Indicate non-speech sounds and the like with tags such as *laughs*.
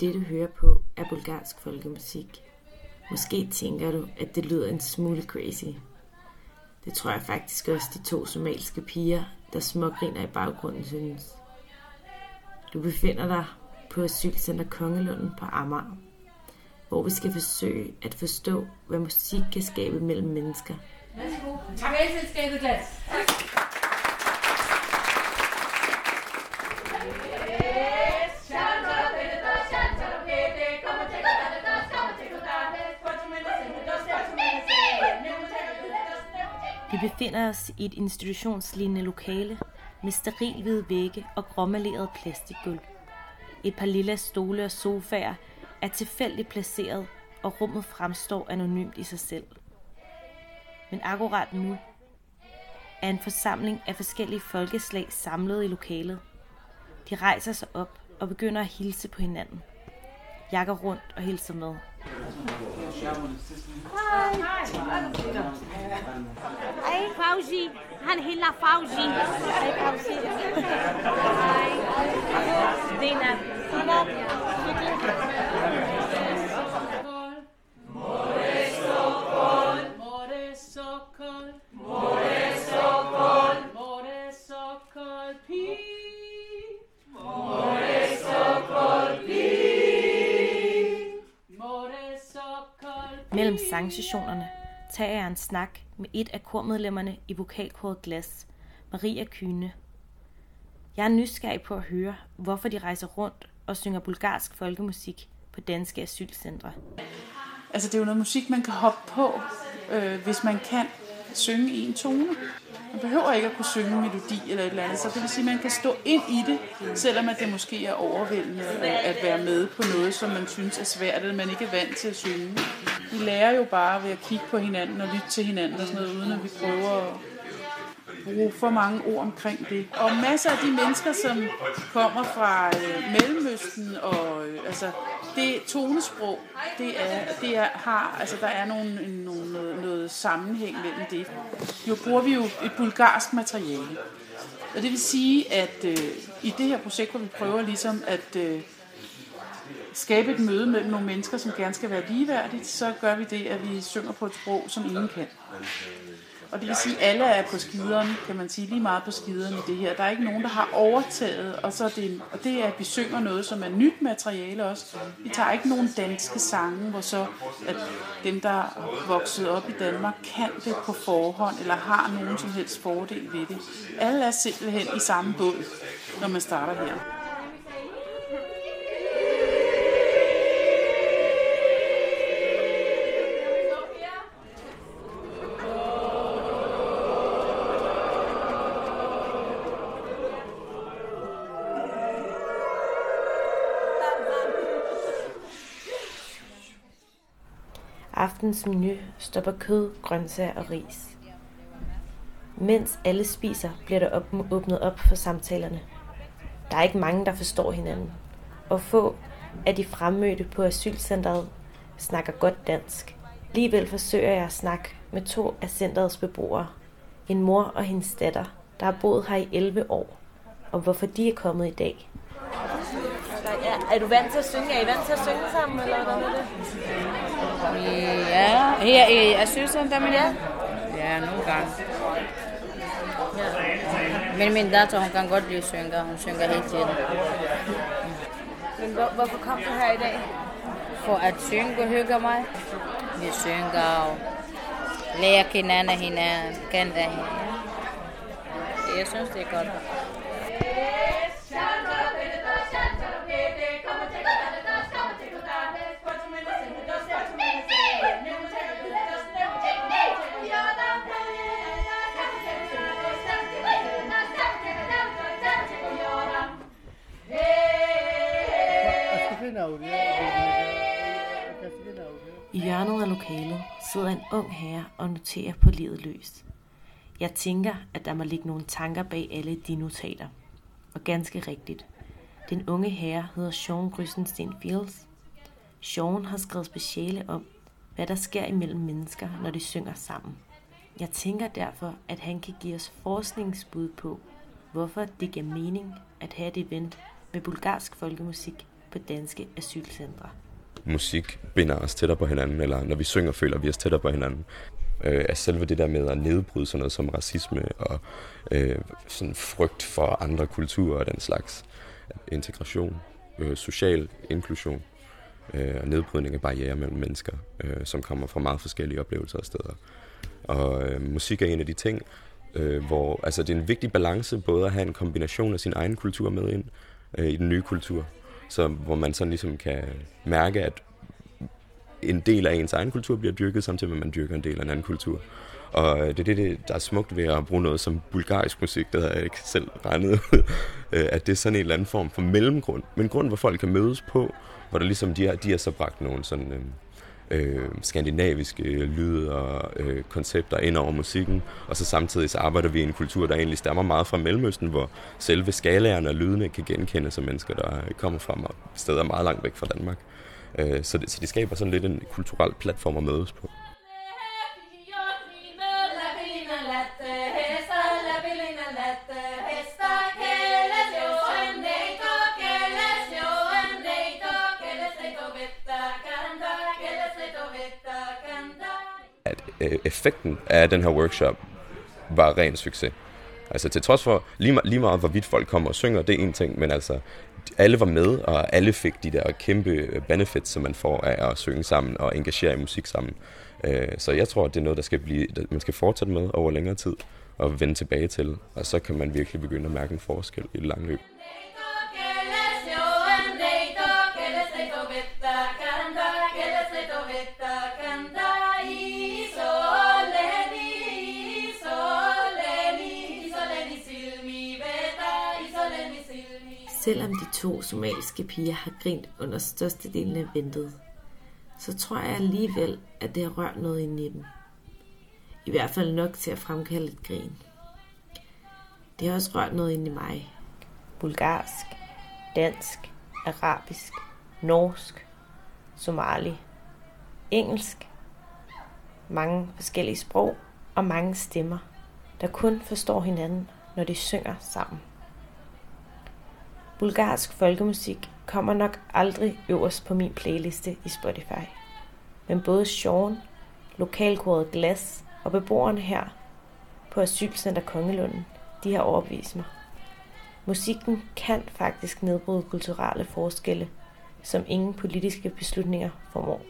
det, du hører på, er bulgarsk folkemusik. Måske tænker du, at det lyder en smule crazy. Det tror jeg faktisk også de to somaliske piger, der smågriner i baggrunden, synes. Du befinder dig på Asylcenter Kongelunden på Amager, hvor vi skal forsøge at forstå, hvad musik kan skabe mellem mennesker. Værsgo. Tak alle glas. Vi befinder os i et institutionslignende lokale med sterilhvide vægge og gråmaleret plastikgulv. Et par lille stole og sofaer er tilfældigt placeret, og rummet fremstår anonymt i sig selv. Men akkurat nu er en forsamling af forskellige folkeslag samlet i lokalet. De rejser sig op og begynder at hilse på hinanden. Jeg går rundt og hilser med. Hi. Fauzi, Angela Fauzi. Hey Fauzi. Hi. Dina. Dina. Mellem sangsessionerne tager jeg en snak med et af kormedlemmerne i vokalkoret Glas, Maria Kyne. Jeg er nysgerrig på at høre, hvorfor de rejser rundt og synger bulgarsk folkemusik på danske asylcentre. Altså det er jo noget musik, man kan hoppe på, øh, hvis man kan synge i en tone. Man behøver ikke at kunne synge en melodi eller et eller andet, så det vil sige, at man kan stå ind i det, selvom at det måske er overvældende at være med på noget, som man synes er svært, eller man ikke er vant til at synge. Vi lærer jo bare ved at kigge på hinanden og lytte til hinanden og sådan noget, uden at vi prøver at bruge for mange ord omkring det. Og masser af de mennesker, som kommer fra øh, Mellemøsten, og øh, altså, det tonesprog, det er, det er, har, altså der er nogle, nogle, noget, noget sammenhæng mellem det. Jo bruger vi jo et bulgarsk materiale. Og det vil sige, at øh, i det her projekt, hvor vi prøver ligesom at øh, skabe et møde mellem nogle mennesker, som gerne skal være ligeværdigt, så gør vi det, at vi synger på et sprog, som ingen kan. Og det vil sige, at alle er på skideren, kan man sige, lige meget på skideren i det her. Der er ikke nogen, der har overtaget, og, så er det, og det er, at vi synger noget, som er nyt materiale også. Vi tager ikke nogen danske sange, hvor så at dem, der er vokset op i Danmark, kan det på forhånd, eller har nogen som helst fordel ved det. Alle er simpelthen i samme båd, når man starter her. Aftens menu stopper kød, grøntsager og ris. Mens alle spiser, bliver der åbnet op for samtalerne. Der er ikke mange, der forstår hinanden. Og få af de fremmødte på asylcentret snakker godt dansk. Alligevel forsøger jeg at snakke med to af centrets beboere. En mor og hendes datter, der har boet her i 11 år. Og hvorfor de er kommet i dag. Er, er du vant til at synge? Er I vant til at synge sammen, eller hvad er det? Ja, her i asylcenter, men ja. Ja, nogle gange. Ja. Men min datter, hun kan godt lide at synge. Hun synger hele tiden. Men hvor, hvorfor kom du her i dag? For at synge og hygge mig. Vi synger og lærer hinanden hinanden, kende hinanden. Jeg synes, det er godt. I hjørnet af lokalet sidder en ung herre og noterer på livet løs. Jeg tænker, at der må ligge nogle tanker bag alle de notater. Og ganske rigtigt. Den unge herre hedder Sean Grysensten Fields. Sean har skrevet speciale om, hvad der sker imellem mennesker, når de synger sammen. Jeg tænker derfor, at han kan give os forskningsbud på, hvorfor det giver mening at have et event med bulgarsk folkemusik på danske asylcentre. Musik binder os tættere på hinanden, eller når vi synger, føler vi os tættere på hinanden. Øh, at selve det der med at nedbryde sådan noget som racisme og øh, sådan frygt for andre kulturer og den slags integration, øh, social inklusion øh, og nedbrydning af barriere mellem mennesker, øh, som kommer fra meget forskellige oplevelser og steder. Og øh, musik er en af de ting, øh, hvor altså, det er en vigtig balance både at have en kombination af sin egen kultur med ind øh, i den nye kultur, så hvor man sådan ligesom kan mærke, at en del af ens egen kultur bliver dyrket, samtidig med at man dyrker en del af en anden kultur. Og øh, det er det, der er smukt ved at bruge noget som bulgarisk musik, det havde jeg ikke selv regnet ud, *laughs* øh, at det er sådan en eller anden form for mellemgrund. Men grund, hvor folk kan mødes på, hvor der ligesom de har, de har så bragt nogle sådan... Øh, øh, skandinaviske lyde og øh, koncepter ind over musikken, og så samtidig så arbejder vi i en kultur, der egentlig stammer meget fra Mellemøsten, hvor selve skalaerne og lydene kan genkendes af mennesker, der kommer fra steder meget langt væk fra Danmark. Øh, så, det, så de skaber sådan lidt en kulturel platform at mødes på. At øh, effekten af den her workshop var ren succes. Altså til trods for, lige, lige meget hvorvidt folk kommer og synger, det er en ting, men altså alle var med, og alle fik de der kæmpe øh, benefits, som man får af at synge sammen og engagere i musik sammen. Øh, så jeg tror, at det er noget, der skal blive, man skal fortsætte med over længere tid og vende tilbage til, og så kan man virkelig begynde at mærke en forskel i det lange løb. Selvom de to somaliske piger har grint under størstedelen af ventet, så tror jeg alligevel, at det har rørt noget inde i dem. I hvert fald nok til at fremkalde et grin. Det har også rørt noget inde i mig. Bulgarsk, dansk, arabisk, norsk, somali, engelsk. Mange forskellige sprog og mange stemmer, der kun forstår hinanden, når de synger sammen. Bulgarsk folkemusik kommer nok aldrig øverst på min playliste i Spotify. Men både Sean, lokalkoret Glas og beboerne her på Asylcenter Kongelunden, de har overbevist mig. Musikken kan faktisk nedbryde kulturelle forskelle, som ingen politiske beslutninger formår.